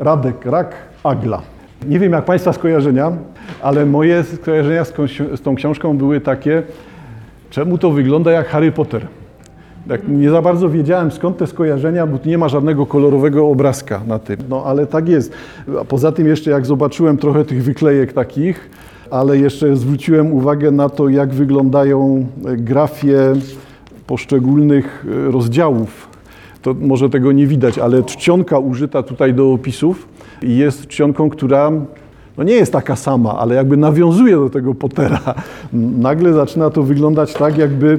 Radek Rak, Agla. Nie wiem jak Państwa skojarzenia, ale moje skojarzenia z, z tą książką były takie, czemu to wygląda jak Harry Potter. Tak nie za bardzo wiedziałem skąd te skojarzenia, bo tu nie ma żadnego kolorowego obrazka na tym. No ale tak jest. A poza tym jeszcze jak zobaczyłem trochę tych wyklejek takich, ale jeszcze zwróciłem uwagę na to, jak wyglądają grafie poszczególnych e, rozdziałów. To może tego nie widać, ale czcionka użyta tutaj do opisów jest czcionką, która no nie jest taka sama, ale jakby nawiązuje do tego Pottera. Nagle zaczyna to wyglądać tak, jakby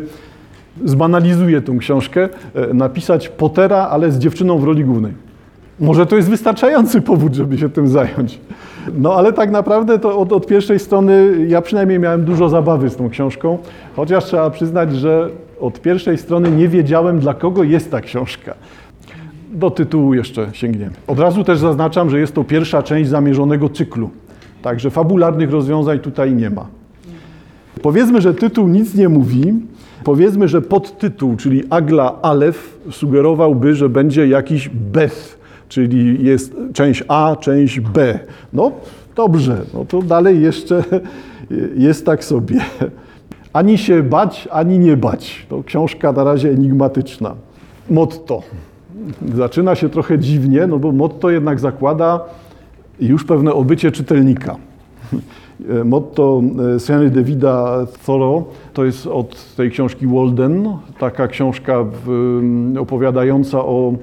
zbanalizuję tą książkę, e, napisać Pottera, ale z dziewczyną w roli głównej. Może to jest wystarczający powód, żeby się tym zająć. No ale tak naprawdę to od, od pierwszej strony ja przynajmniej miałem dużo zabawy z tą książką, chociaż trzeba przyznać, że od pierwszej strony nie wiedziałem, dla kogo jest ta książka. Do tytułu jeszcze sięgniemy. Od razu też zaznaczam, że jest to pierwsza część zamierzonego cyklu, także fabularnych rozwiązań tutaj nie ma. Powiedzmy, że tytuł nic nie mówi. Powiedzmy, że podtytuł, czyli Agla Alef, sugerowałby, że będzie jakiś Beth, czyli jest część A, część B. No dobrze, no to dalej jeszcze jest tak sobie. Ani się bać, ani nie bać. To książka na razie enigmatyczna. Motto. Zaczyna się trochę dziwnie, no bo motto jednak zakłada już pewne obycie czytelnika. Motto e, Seny Davida Thoreau to jest od tej książki Walden, taka książka w, opowiadająca o,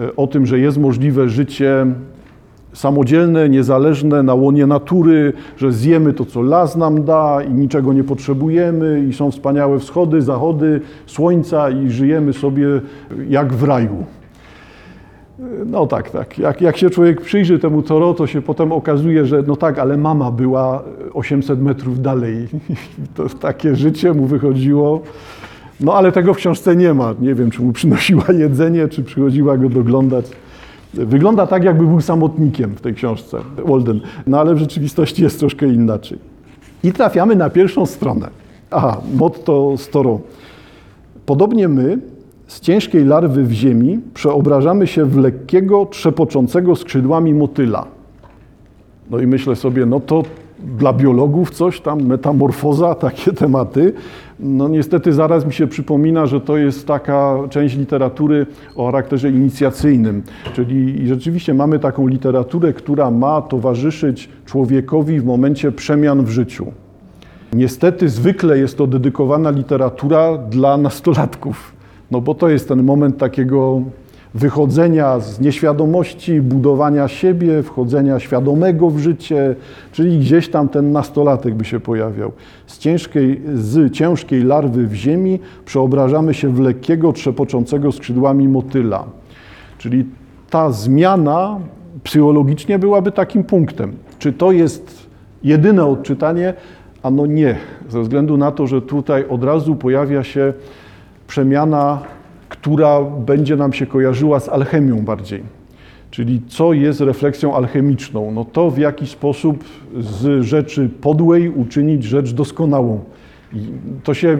e, o tym, że jest możliwe życie samodzielne, niezależne, na łonie natury, że zjemy to, co las nam da i niczego nie potrzebujemy i są wspaniałe wschody, zachody słońca i żyjemy sobie jak w raju. No tak, tak. Jak, jak się człowiek przyjrzy temu Toro, to się potem okazuje, że no tak, ale mama była 800 metrów dalej. To takie życie mu wychodziło. No ale tego w książce nie ma. Nie wiem, czy mu przynosiła jedzenie, czy przychodziła go doglądać. Wygląda tak, jakby był samotnikiem w tej książce Walden. No ale w rzeczywistości jest troszkę inaczej. I trafiamy na pierwszą stronę. Aha, motto z Toro. Podobnie my, z ciężkiej larwy w ziemi przeobrażamy się w lekkiego, trzepoczącego skrzydłami motyla. No i myślę sobie, no to dla biologów coś tam, metamorfoza, takie tematy. No niestety zaraz mi się przypomina, że to jest taka część literatury o charakterze inicjacyjnym. Czyli rzeczywiście mamy taką literaturę, która ma towarzyszyć człowiekowi w momencie przemian w życiu. Niestety zwykle jest to dedykowana literatura dla nastolatków. No bo to jest ten moment takiego wychodzenia z nieświadomości, budowania siebie, wchodzenia świadomego w życie, czyli gdzieś tam ten nastolatek by się pojawiał. Z ciężkiej, z ciężkiej larwy w ziemi przeobrażamy się w lekkiego, trzepoczącego skrzydłami motyla. Czyli ta zmiana psychologicznie byłaby takim punktem. Czy to jest jedyne odczytanie? Ano nie, ze względu na to, że tutaj od razu pojawia się przemiana, która będzie nam się kojarzyła z alchemią bardziej. Czyli co jest refleksją alchemiczną? No to w jaki sposób z rzeczy podłej uczynić rzecz doskonałą. I to się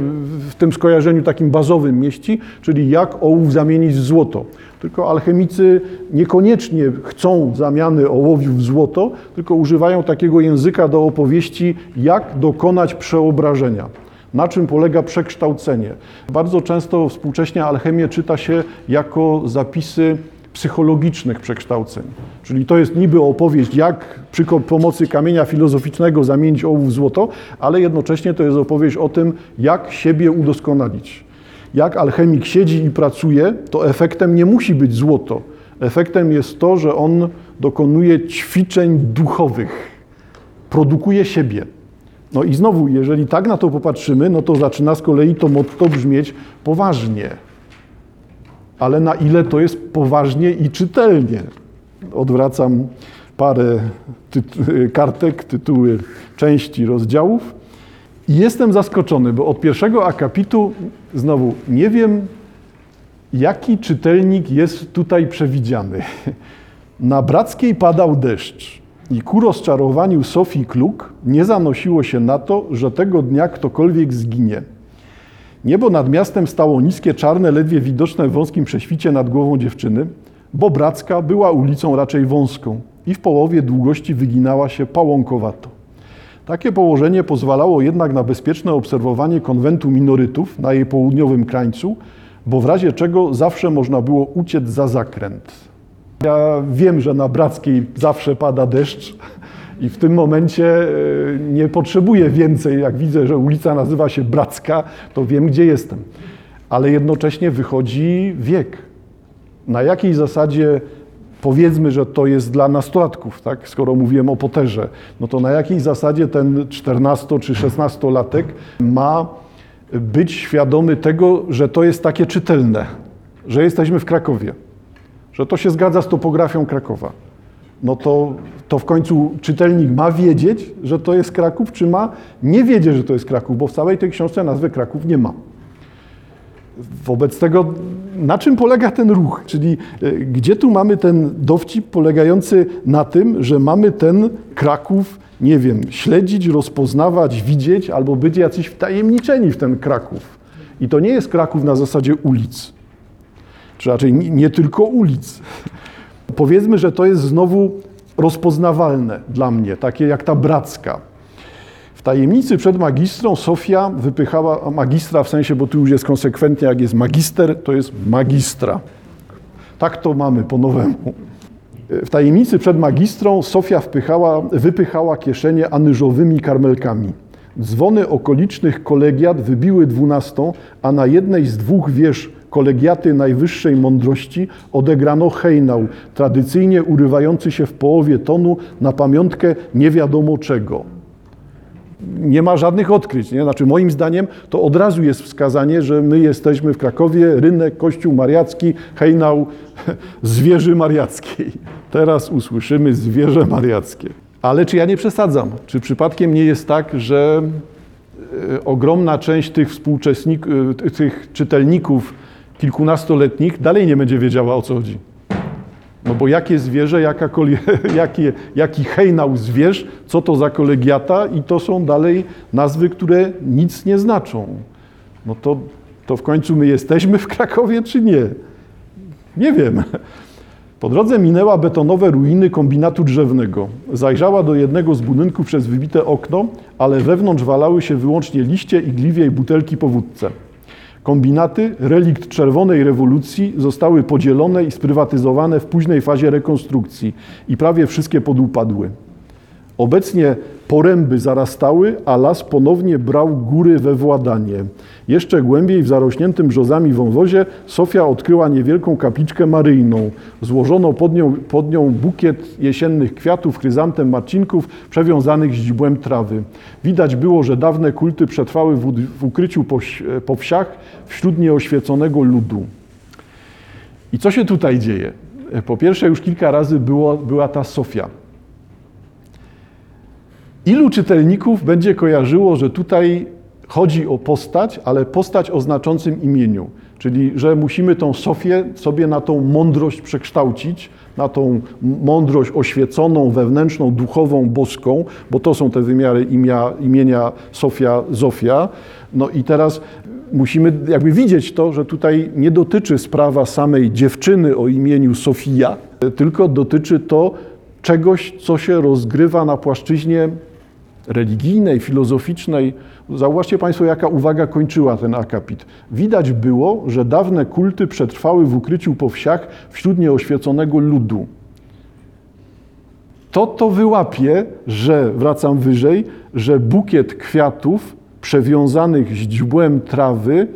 w tym skojarzeniu takim bazowym mieści, czyli jak ołów zamienić w złoto. Tylko alchemicy niekoniecznie chcą zamiany ołowiu w złoto, tylko używają takiego języka do opowieści, jak dokonać przeobrażenia. Na czym polega przekształcenie? Bardzo często współcześnie alchemię czyta się jako zapisy psychologicznych przekształceń. Czyli to jest niby opowieść, jak przy pomocy kamienia filozoficznego zamienić ołów w złoto, ale jednocześnie to jest opowieść o tym, jak siebie udoskonalić. Jak alchemik siedzi i pracuje, to efektem nie musi być złoto. Efektem jest to, że on dokonuje ćwiczeń duchowych, produkuje siebie. No i znowu, jeżeli tak na to popatrzymy, no to zaczyna z kolei to motto brzmieć poważnie. Ale na ile to jest poważnie i czytelnie? Odwracam parę kartek, tytuły części rozdziałów. I jestem zaskoczony, bo od pierwszego akapitu znowu nie wiem, jaki czytelnik jest tutaj przewidziany. Na Brackiej padał deszcz. I ku rozczarowaniu Sofii Kluk nie zanosiło się na to, że tego dnia ktokolwiek zginie. Niebo nad miastem stało niskie, czarne, ledwie widoczne w wąskim prześwicie nad głową dziewczyny, bo Bracka była ulicą raczej wąską. i w połowie długości wyginała się pałąkowato. Takie położenie pozwalało jednak na bezpieczne obserwowanie konwentu minorytów na jej południowym krańcu, bo w razie czego zawsze można było uciec za zakręt. Ja wiem, że na Brackiej zawsze pada deszcz i w tym momencie e, nie potrzebuję więcej. Jak widzę, że ulica nazywa się Bracka, to wiem, gdzie jestem. Ale jednocześnie wychodzi wiek. Na jakiej zasadzie powiedzmy, że to jest dla nastolatków, tak? skoro mówiłem o Potterze, no to na jakiej zasadzie ten 14 czy 16-latek ma być świadomy tego, że to jest takie czytelne, że jesteśmy w Krakowie, że to się zgadza z topografią Krakowa. No to, to w końcu czytelnik ma wiedzieć, że to jest Kraków, czy ma nie wiedzieć, że to jest Kraków, bo w całej tej książce nazwy Kraków nie ma. Wobec tego, na czym polega ten ruch? Czyli e, gdzie tu mamy ten dowcip polegający na tym, że mamy ten Kraków, nie wiem, śledzić, rozpoznawać, widzieć albo być jacyś wtajemniczeni w ten Kraków. I to nie jest Kraków na zasadzie ulic, czy raczej nie, tylko ulic. Powiedzmy, że to jest znowu rozpoznawalne dla mnie, takie jak ta bracka. W tajemnicy przed magistrą Sofia wypychała magistra w sensie, bo tu już jest konsekwentnie, jak jest magister, to jest magistra. Tak to mamy po nowemu. W tajemnicy przed magistrą Sofia wpychała, wypychała kieszenie anyżowymi karmelkami. Dzwony okolicznych kolegiat wybiły dwunastą, a na jednej z dwóch wież kolegiaty najwyższej mądrości odegrano hejnał, tradycyjnie urywający się w połowie tonu na pamiątkę nie wiadomo czego nie ma żadnych odkryć. Nie? Znaczy, moim zdaniem to od razu jest wskazanie, że my jesteśmy w Krakowie, rynek, kościół mariacki, hejnał zwierzy mariackiej. Teraz usłyszymy zwierzę mariackie. Ale czy ja nie przesadzam? Czy przypadkiem nie jest tak, że e, ogromna część tych współczesników, e, tych czytelników kilkunastoletnich dalej nie będzie wiedziała o co chodzi? No bo jakie zwierzę, jaka jaki, jaki hejnał zwierz, co to za kolegiata i to są dalej nazwy, które nic nie znaczą. No to, to w końcu my jesteśmy w Krakowie, czy nie? Nie wiem. Po drodze minęła betonowe ruiny kombinatu drzewnego. Zajrzała do jednego z budynków przez wybite okno, ale wewnątrz walały się wyłącznie liście, igliwie i butelki po wódce. Kombinaty, relikt czerwonej rewolucji, zostały podzielone i sprywatyzowane w późnej fazie rekonstrukcji i prawie wszystkie podupadły. Obecnie poręby zarastały, a las ponownie brał góry we władanie. Jeszcze głębiej w zarośniętym brzozami wąwozie Sofia odkryła niewielką kapliczkę maryjną. Złożono pod nią, pod nią bukiet jesiennych kwiatów, chryzantem marcinków przewiązanych źdźbłem trawy. Widać było, że dawne kulty przetrwały w, w ukryciu po, po wsiach wśród nieoświeconego ludu. I co się tutaj dzieje? Po pierwsze, już kilka razy było, była ta Sofia. Ilu czytelników będzie kojarzyło, że tutaj chodzi o postać, ale postać o znaczącym imieniu, czyli że musimy tą Sofię sobie na tą mądrość przekształcić, na tą mądrość oświeconą, wewnętrzną, duchową, boską, bo to są te wymiary imia, imienia Sofia, Zofia. No i teraz musimy jakby widzieć to, że tutaj nie dotyczy sprawa samej dziewczyny o imieniu Sofia, tylko dotyczy to czegoś, co się rozgrywa na płaszczyźnie religijnej, filozoficznej. Zauważcie Państwo, jaka uwaga kończyła ten akapit. Widać było, że dawne kulty przetrwały w ukryciu po wsiach wśród nieoświeconego ludu. To to wyłapie, że, wracam wyżej, że bukiet kwiatów przewiązanych źdźbłem trawy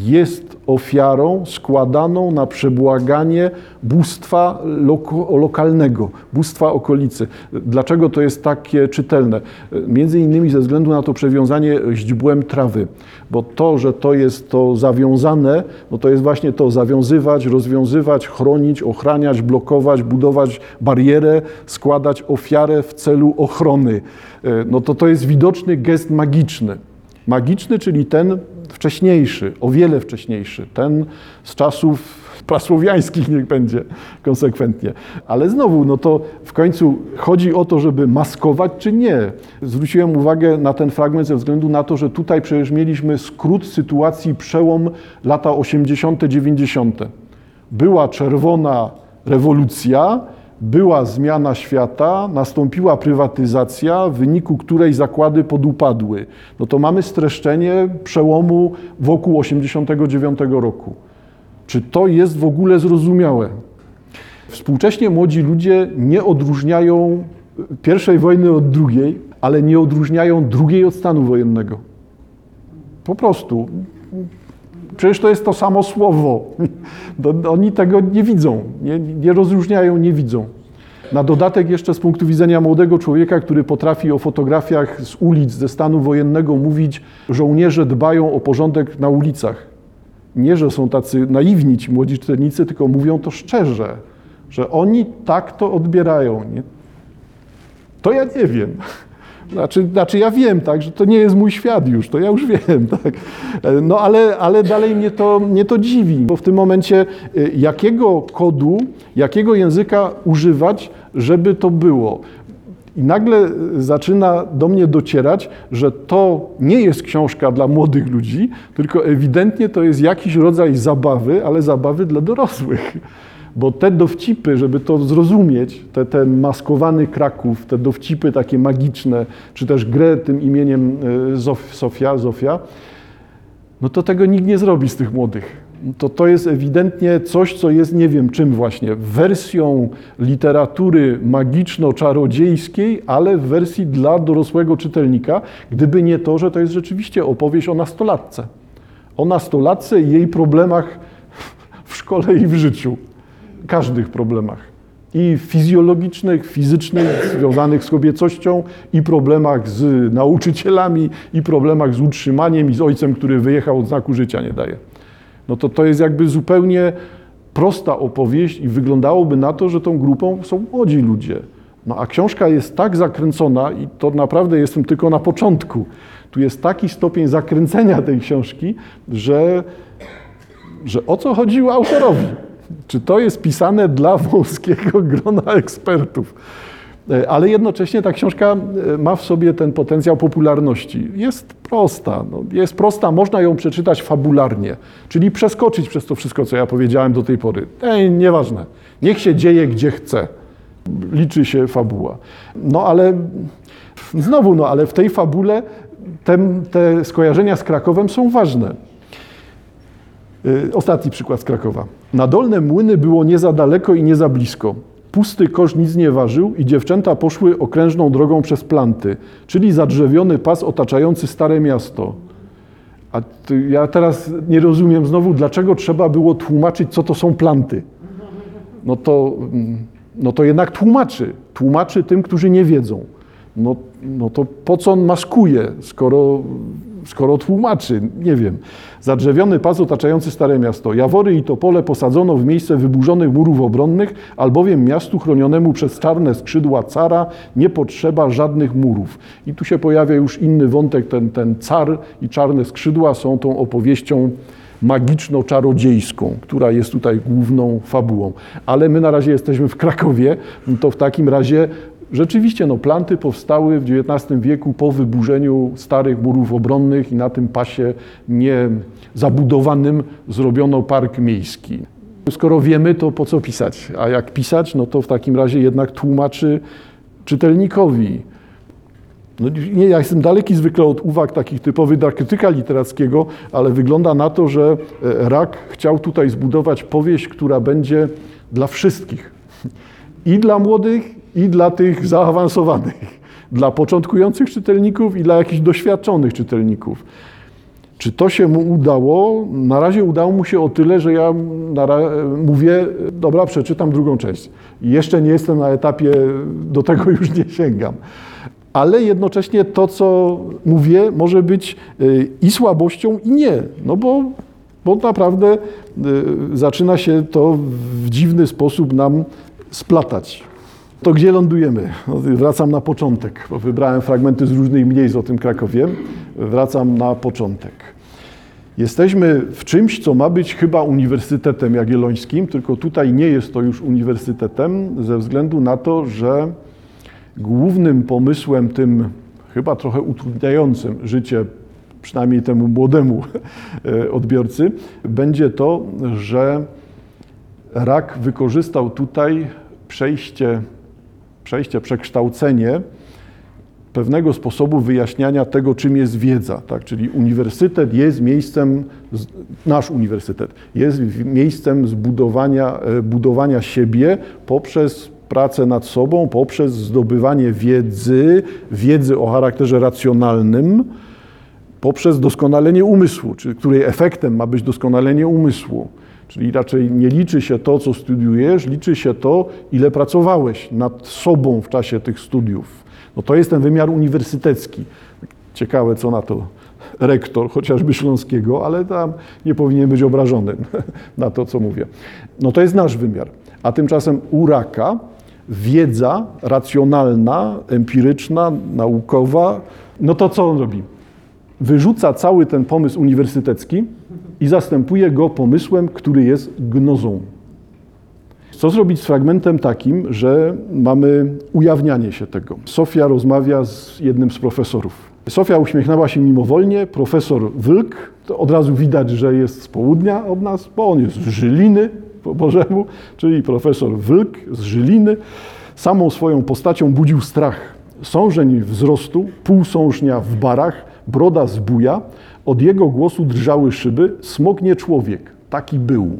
jest ofiarą składaną na przebłaganie bóstwa loko, lokalnego, bóstwa okolicy. Dlaczego to jest takie czytelne? Między innymi ze względu na to przewiązanie źdźbłem trawy, bo to, że to jest to zawiązane, no to jest właśnie to zawiązywać, rozwiązywać, chronić, ochraniać, blokować, budować barierę, składać ofiarę w celu ochrony. No to to jest widoczny gest magiczny. Magiczny, czyli ten wcześniejszy, o wiele wcześniejszy, ten z czasów prasłowiańskich niech będzie konsekwentnie. Ale znowu, no to w końcu chodzi o to, żeby maskować czy nie. Zwróciłem uwagę na ten fragment ze względu na to, że tutaj przecież mieliśmy skrót sytuacji, przełom lata 80., 90. Była czerwona rewolucja, była zmiana świata, nastąpiła prywatyzacja, w wyniku której zakłady podupadły. No to mamy streszczenie przełomu wokół 89 roku. Czy to jest w ogóle zrozumiałe? Współcześnie młodzi ludzie nie odróżniają pierwszej wojny od drugiej, ale nie odróżniają drugiej od stanu wojennego. Po prostu. Przecież to jest to samo słowo. Oni tego nie widzą, nie, nie rozróżniają, nie widzą. Na dodatek jeszcze z punktu widzenia młodego człowieka, który potrafi o fotografiach z ulic, ze stanu wojennego mówić, żołnierze dbają o porządek na ulicach. Nie, że są tacy naiwni ci młodzi czytelnicy, tylko mówią to szczerze, że oni tak to odbierają. Nie? To ja nie wiem. Znaczy, znaczy ja wiem, tak, że to nie jest mój świat już, to ja już wiem, tak. No ale, ale dalej mnie to, mnie to dziwi, bo w tym momencie y, jakiego kodu, jakiego języka używać, żeby to było. I nagle zaczyna do mnie docierać, że to nie jest książka dla młodych ludzi, tylko ewidentnie to jest jakiś rodzaj zabawy, ale zabawy dla dorosłych. Bo te dowcipy, żeby to zrozumieć, te, ten maskowany Kraków, te dowcipy takie magiczne, czy też grę tym imieniem e, Sofia, Zofia, no to tego nikt nie zrobi z tych młodych. To, to jest ewidentnie coś, co jest nie wiem czym właśnie, wersją literatury magiczno-czarodziejskiej, ale w wersji dla dorosłego czytelnika, gdyby nie to, że to jest rzeczywiście opowieść o nastolatce. O nastolatce i jej problemach w szkole i w życiu każdych problemach. I fizjologicznych, fizycznych, związanych z kobiecością, i problemach z nauczycielami, i problemach z utrzymaniem, i z ojcem, który wyjechał od znaku życia nie daje. No to to jest jakby zupełnie prosta opowieść i wyglądałoby na to, że tą grupą są młodzi ludzie. No a książka jest tak zakręcona i to naprawdę jestem tylko na początku. Tu jest taki stopień zakręcenia tej książki, że, że o co chodziło autorowi? Czy to jest pisane dla wąskiego grona ekspertów? E, ale jednocześnie ta książka e, ma w sobie ten potencjał popularności. Jest prosta, no, jest prosta, można ją przeczytać fabularnie, czyli przeskoczyć przez to wszystko, co ja powiedziałem do tej pory. Ej, nieważne, niech się dzieje gdzie chce. Liczy się fabuła. No ale znowu, no ale w tej fabule te, te skojarzenia z Krakowem są ważne. Y, ostatni przykład z Krakowa. Na dolne młyny było nie za daleko i nie za blisko. Pusty kosz nic nie ważył i dziewczęta poszły okrężną drogą przez planty, czyli zadrzewiony pas otaczający stare miasto. A ja teraz nie rozumiem znowu, dlaczego trzeba było tłumaczyć, co to są planty. No to, mm, no to jednak tłumaczy. Tłumaczy tym, którzy nie wiedzą. No, no to po co on maskuje, skoro skoro tłumaczy, nie wiem. Zadrzewiony pas otaczający Stare Miasto. Jawory i topole posadzono w miejsce wyburzonych murów obronnych, albowiem miastu chronionemu przez czarne skrzydła cara nie potrzeba żadnych murów. I tu się pojawia już inny wątek, ten, ten car i czarne skrzydła są tą opowieścią magiczno-czarodziejską, która jest tutaj główną fabułą. Ale my na razie jesteśmy w Krakowie, to w takim razie Rzeczywiście no, planty powstały w XIX wieku po wyburzeniu starych murów obronnych i na tym pasie niezabudowanym zrobiono park miejski. Skoro wiemy, to po co pisać? A jak pisać, no to w takim razie jednak tłumaczy czytelnikowi. No, nie, ja jestem daleki zwykle od uwag takich typowych dla krytyka literackiego, ale wygląda na to, że e, Rak chciał tutaj zbudować powieść, która będzie dla wszystkich. I dla młodych, i dla tych zaawansowanych, dla początkujących czytelników i dla jakichś doświadczonych czytelników. Czy to się mu udało? Na razie udało mu się o tyle, że ja mówię, dobra, przeczytam drugą część. Jeszcze nie jestem na etapie, do tego już nie sięgam. Ale jednocześnie to, co mówię, może być y, i słabością, i nie. No bo, bo naprawdę y, zaczyna się to w dziwny sposób nam splatać. To gdzie lądujemy? No, wracam na początek, bo wybrałem fragmenty z różnych miejsc o tym Krakowie. Wracam na początek. Jesteśmy w czymś, co ma być chyba Uniwersytetem Jagiellońskim, tylko tutaj nie jest to już uniwersytetem, ze względu na to, że głównym pomysłem tym chyba trochę utrudniającym życie, przynajmniej temu młodemu e, odbiorcy, będzie to, że rak wykorzystał tutaj przejście, przejście, przekształcenie pewnego sposobu wyjaśniania tego, czym jest wiedza. Tak? Czyli uniwersytet jest miejscem, nasz uniwersytet jest miejscem zbudowania, e, budowania siebie poprzez pracę nad sobą, poprzez zdobywanie wiedzy, wiedzy o charakterze racjonalnym, poprzez doskonalenie umysłu, czyli której efektem ma być doskonalenie umysłu. Czyli raczej nie liczy się to, co studiujesz, liczy się to, ile pracowałeś nad sobą w czasie tych studiów. No to jest ten wymiar uniwersytecki. Ciekawe, co na to rektor chociażby Śląskiego, ale tam nie powinien być obrażony na to, co mówię. No to jest nasz wymiar. A tymczasem u raka wiedza racjonalna, empiryczna, naukowa, no to co on robi? Wyrzuca cały ten pomysł uniwersytecki i zastępuje go pomysłem, który jest gnozą. Co zrobić z fragmentem takim, że mamy ujawnianie się tego? Sofia rozmawia z jednym z profesorów. Sofia uśmiechnęła się mimowolnie, profesor Wylk, to od razu widać, że jest z południa od nas, bo on jest z Żyliny po Bożemu, czyli profesor Wylk z Żyliny. Samą swoją postacią budził strach. Sążeń wzrostu, półsążnia w barach, broda z buja, od jego głosu drżały szyby, smok nie człowiek, taki był.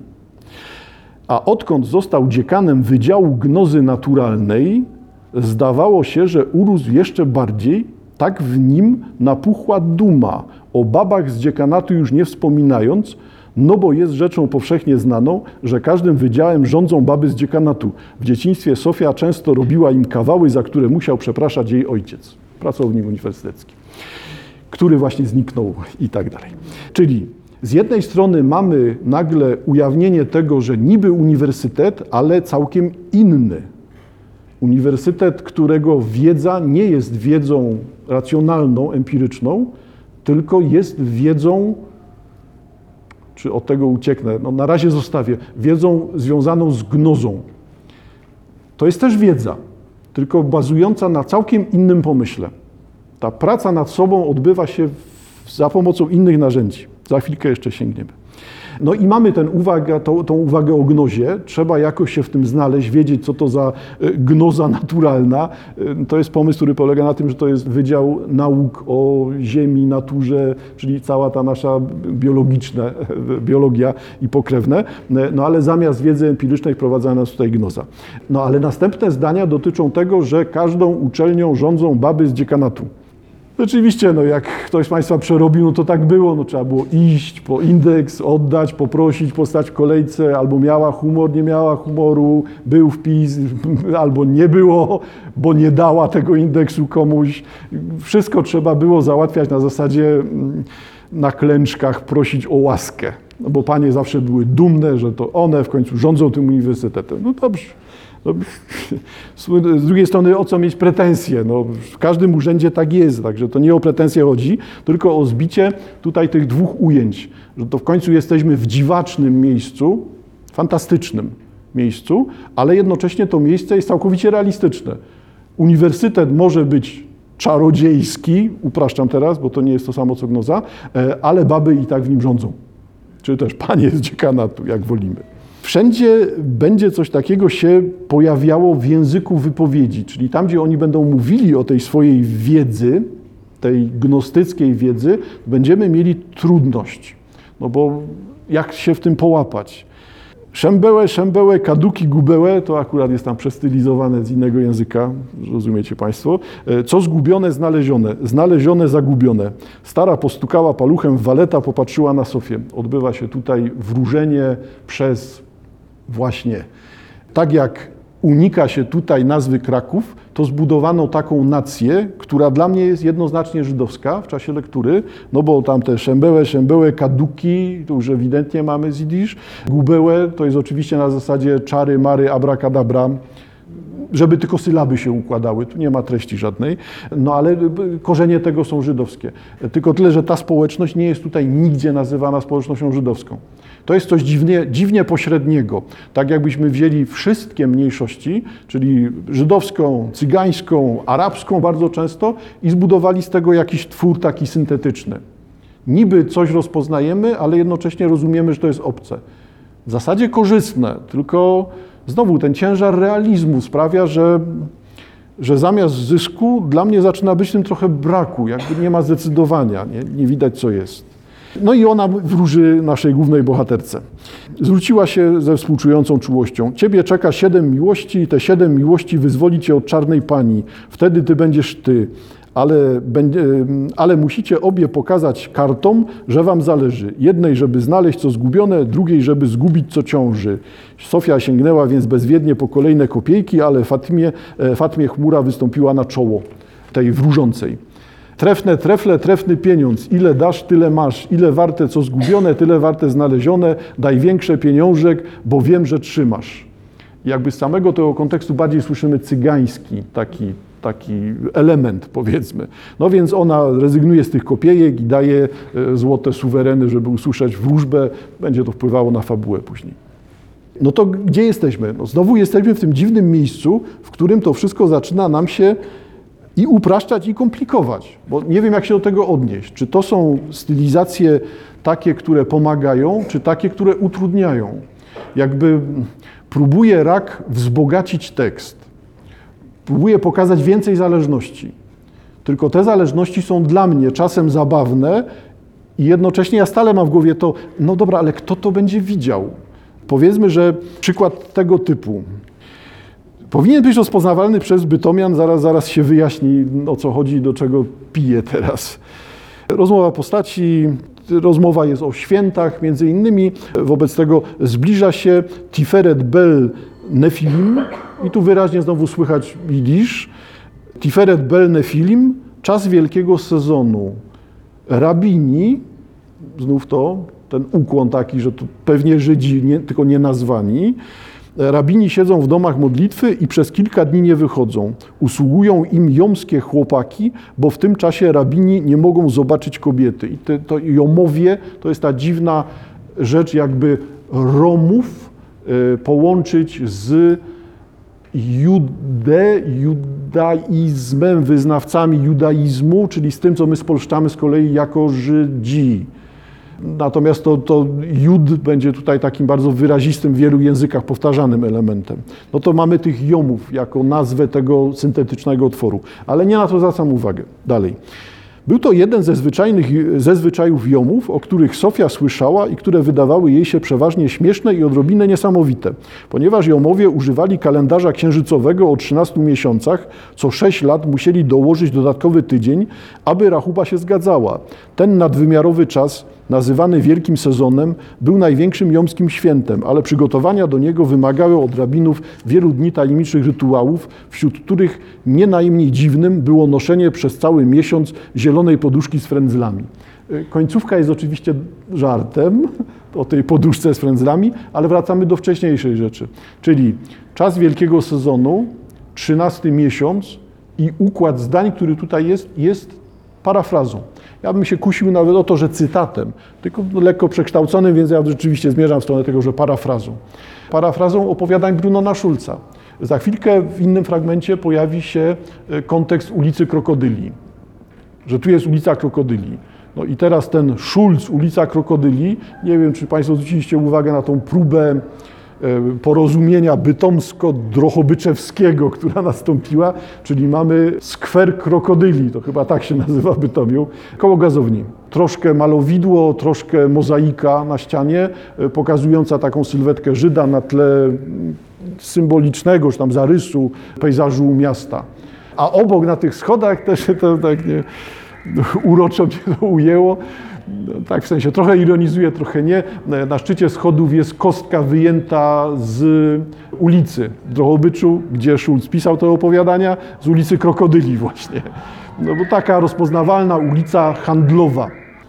A odkąd został dziekanem Wydziału Gnozy Naturalnej, zdawało się, że urósł jeszcze bardziej, tak w nim napuchła duma, o babach z dziekanatu już nie wspominając, no bo jest rzeczą powszechnie znaną, że każdym wydziałem rządzą baby z dziekanatu. W dzieciństwie Sofia często robiła im kawały, za które musiał przepraszać jej ojciec, pracownik uniwersytecki, który właśnie zniknął i tak dalej. Czyli z jednej strony mamy nagle ujawnienie tego, że niby uniwersytet, ale całkiem inny. Uniwersytet, którego wiedza nie jest wiedzą racjonalną, empiryczną, tylko jest wiedzą, czy od tego ucieknę, no na razie zostawię, wiedzą związaną z gnozą. To jest też wiedza, tylko bazująca na całkiem innym pomyśle. Ta praca nad sobą odbywa się za pomocą innych narzędzi. Za chwilkę jeszcze sięgniemy. No i mamy ten uwagę, tą, tą uwagę o gnozie. Trzeba jakoś się w tym znaleźć, wiedzieć, co to za e, gnoza naturalna. E, to jest pomysł, który polega na tym, że to jest Wydział Nauk o Ziemi, naturze, czyli cała ta nasza biologiczna, biologia i pokrewne. E, no ale zamiast wiedzy empirycznej wprowadza nas tutaj gnoza. No ale następne zdania dotyczą tego, że każdą uczelnią rządzą baby z dziekanatu. Rzeczywiście, no jak ktoś z Państwa przerobił, no to tak było. No, trzeba było iść po indeks, oddać, poprosić, postać w kolejce, albo miała humor, nie miała humoru, był wpis, albo nie było, bo nie dała tego indeksu komuś. Wszystko trzeba było załatwiać na zasadzie mm, na klęczkach, prosić o łaskę. No bo panie zawsze były dumne, że to one w końcu rządzą tym uniwersytetem. No dobrze. No, z drugiej strony, o co mieć pretensje? No, w każdym urzędzie tak jest, także to nie o pretensje chodzi, tylko o zbicie tutaj tych dwóch ujęć, że to w końcu jesteśmy w dziwacznym miejscu, fantastycznym miejscu, ale jednocześnie to miejsce jest całkowicie realistyczne. Uniwersytet może być czarodziejski, upraszczam teraz, bo to nie jest to samo co gnoza, e, ale baby i tak w nim rządzą. Czy też panie z dziekanatu, jak wolimy. Wszędzie będzie coś takiego się pojawiało w języku wypowiedzi, czyli tam, gdzie oni będą mówili o tej swojej wiedzy, tej gnostyckiej wiedzy, będziemy mieli trudność. No bo jak się w tym połapać? Szembełe, szembełe, kaduki, gubełe, to akurat jest tam przestylizowane z innego języka, rozumiecie Państwo. E, co zgubione, znalezione, znalezione, zagubione. Stara postukała paluchem waleta, popatrzyła na Sofię. Odbywa się tutaj wróżenie przez właśnie. Tak jak unika się tutaj nazwy Kraków, to zbudowano taką nację, która dla mnie jest jednoznacznie żydowska w czasie lektury, no bo tam te szembełe, szembełe, kaduki, to już ewidentnie mamy z Jidysz, gubełe to jest oczywiście na zasadzie czary, mary, abracadabra, żeby tylko sylaby się układały, tu nie ma treści żadnej, no ale korzenie tego są żydowskie. Tylko tyle, że ta społeczność nie jest tutaj nigdzie nazywana społecznością żydowską. To jest coś dziwnie, dziwnie pośredniego. Tak jakbyśmy wzięli wszystkie mniejszości, czyli żydowską, cygańską, arabską bardzo często i zbudowali z tego jakiś twór taki syntetyczny. Niby coś rozpoznajemy, ale jednocześnie rozumiemy, że to jest obce. W zasadzie korzystne, tylko znowu ten ciężar realizmu sprawia, że, że zamiast zysku dla mnie zaczyna być tym trochę braku, jakby nie ma zdecydowania, nie, nie widać co jest. No i ona wróży naszej głównej bohaterce. Zwróciła się ze współczującą czułością. Ciebie czeka siedem miłości i te siedem miłości wyzwoli cię od czarnej pani. Wtedy ty będziesz ty. Ale, ale musicie obie pokazać kartom, że wam zależy. Jednej, żeby znaleźć co zgubione, drugiej, żeby zgubić co ciąży. Sofia sięgnęła więc bezwiednie po kolejne kopiejki, ale Fatmie, Fatmie chmura wystąpiła na czoło tej wróżącej. Trefne trefle, trefny pieniądz. Ile dasz, tyle masz. Ile warte co zgubione, tyle warte znalezione. Daj większe pieniążek, bo wiem, że trzymasz. Jakby z samego tego kontekstu bardziej słyszymy cygański taki, taki element, powiedzmy. No więc ona rezygnuje z tych kopiejek i daje e, złote suwereny, żeby usłyszeć wróżbę. Będzie to wpływało na fabułę później. No to gdzie jesteśmy? No znowu jesteśmy w tym dziwnym miejscu, w którym to wszystko zaczyna nam się i upraszczać i komplikować, bo nie wiem, jak się do tego odnieść. Czy to są stylizacje takie, które pomagają, czy takie, które utrudniają? Jakby próbuje rak wzbogacić tekst, próbuje pokazać więcej zależności. Tylko te zależności są dla mnie czasem zabawne i jednocześnie ja stale mam w głowie to, no dobra, ale kto to będzie widział? Powiedzmy, że przykład tego typu. Powinien być rozpoznawalny przez bytomian, zaraz, zaraz się wyjaśni o co chodzi do czego pije teraz. Rozmowa postaci, rozmowa jest o świętach między innymi, wobec tego zbliża się Tiferet Bel Nefilim i tu wyraźnie znowu słychać jidysz. Tiferet Bel Nefilim, czas wielkiego sezonu. Rabini, znów to, ten ukłon taki, że to pewnie Żydzi, nie, tylko nie nazwani, Rabini siedzą w domach modlitwy i przez kilka dni nie wychodzą. Usługują im jomskie chłopaki, bo w tym czasie rabini nie mogą zobaczyć kobiety. I te, to jomowie to jest ta dziwna rzecz, jakby Romów połączyć z jude, judaizmem, wyznawcami judaizmu, czyli z tym, co my spolszczamy z kolei jako Żydzi. Natomiast to, to jud będzie tutaj takim bardzo wyrazistym w wielu językach powtarzanym elementem. No to mamy tych jomów jako nazwę tego syntetycznego otworu. Ale nie na to zwracam uwagę. Dalej. Był to jeden ze, zwyczajnych, ze zwyczajów jomów, o których Sofia słyszała i które wydawały jej się przeważnie śmieszne i odrobinę niesamowite, ponieważ jomowie używali kalendarza księżycowego o 13 miesiącach, co 6 lat musieli dołożyć dodatkowy tydzień, aby rachuba się zgadzała. Ten nadwymiarowy czas nazywany wielkim sezonem, był największym jomskim świętem, ale przygotowania do niego wymagały od rabinów wielu dni tajemniczych rytuałów, wśród których nie najmniej dziwnym było noszenie przez cały miesiąc zielonej poduszki z frędzlami. Końcówka jest oczywiście żartem o tej poduszce z frędzlami, ale wracamy do wcześniejszej rzeczy, czyli czas wielkiego sezonu, 13 miesiąc i układ zdań, który tutaj jest, jest parafrazą. Ja bym się kusił nawet o to, że cytatem, tylko lekko przekształconym, więc ja rzeczywiście zmierzam w stronę tego, że parafrazą. Parafrazą opowiadań Brunona Schulza. Za chwilkę w innym fragmencie pojawi się e, kontekst ulicy Krokodyli, że tu jest ulica Krokodyli. No i teraz ten Schulz, ulica Krokodyli, nie wiem, czy Państwo zwróciliście uwagę na tą próbę porozumienia bytomsko-drochobyczewskiego, która nastąpiła, czyli mamy skwer krokodyli, to chyba tak się nazywa Bytomiu, koło gazowni. Troszkę malowidło, troszkę mozaika na ścianie, e, pokazująca taką sylwetkę Żyda na tle symbolicznego, czy tam zarysu pejzażu miasta. A obok na tych schodach też to tak nie, uroczo mnie to ujęło, tak w sensie trochę ironizuje, trochę nie. Na szczycie schodów jest kostka wyjęta z ulicy Drohobyczu, gdzie Schulz pisał te opowiadania, z ulicy Krokodyli właśnie. No bo taka rozpoznawalna ulica handlowa.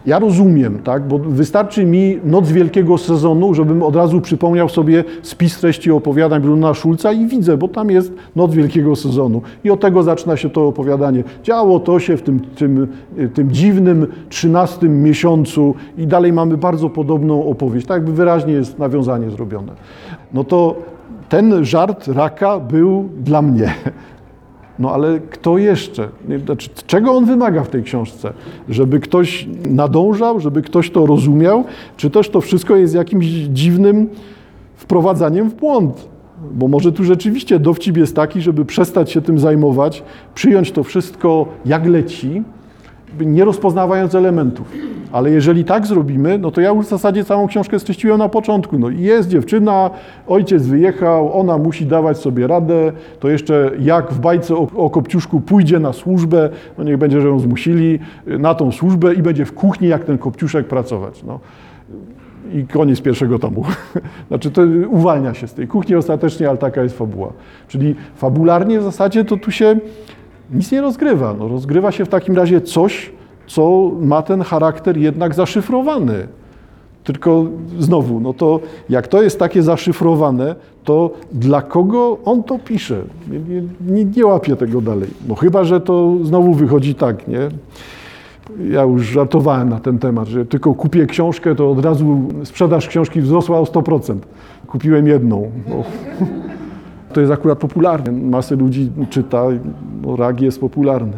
Ja rozumiem, tak, bo wystarczy mi noc wielkiego sezonu, żebym od razu przypomniał sobie spis treści opowiadań Bruna Schulza i widzę, bo tam jest noc wielkiego sezonu. I od tego zaczyna się to opowiadanie. Działo to się w tym, tym, tym dziwnym trzynastym miesiącu i dalej mamy bardzo podobną opowieść. Tak jakby wyraźnie jest nawiązanie zrobione. No to ten żart raka był dla mnie. No ale kto jeszcze? Znaczy, czego on wymaga w tej książce? Żeby ktoś nadążał, żeby ktoś to rozumiał, czy też to wszystko jest jakimś dziwnym wprowadzaniem w błąd? Bo może tu rzeczywiście dowcip jest taki, żeby przestać się tym zajmować, przyjąć to wszystko jak leci, nie rozpoznawając elementów. Ale jeżeli tak zrobimy, no to ja już w zasadzie całą książkę streściłem na początku. No jest dziewczyna, ojciec wyjechał, ona musi dawać sobie radę, to jeszcze jak w bajce o, o Kopciuszku pójdzie na służbę, no niech będzie, że ją zmusili na tą służbę i będzie w kuchni jak ten Kopciuszek pracować. No i koniec pierwszego tomu. Znaczy to uwalnia się z tej kuchni ostatecznie, ale taka jest fabuła. Czyli fabularnie w zasadzie to tu się nic nie rozgrywa. No, rozgrywa się w takim razie coś, co ma ten charakter jednak zaszyfrowany. Tylko znowu, no to jak to jest takie zaszyfrowane, to dla kogo on to pisze? Nie, nie, nie, łapię tego dalej. No chyba, że to znowu wychodzi tak, nie? Ja już żartowałem na ten temat, że tylko kupię książkę, to od razu sprzedaż książki wzrosła o 100%. Kupiłem jedną. No. To jest akurat popularne. Masę ludzi czyta, no, rak jest popularny.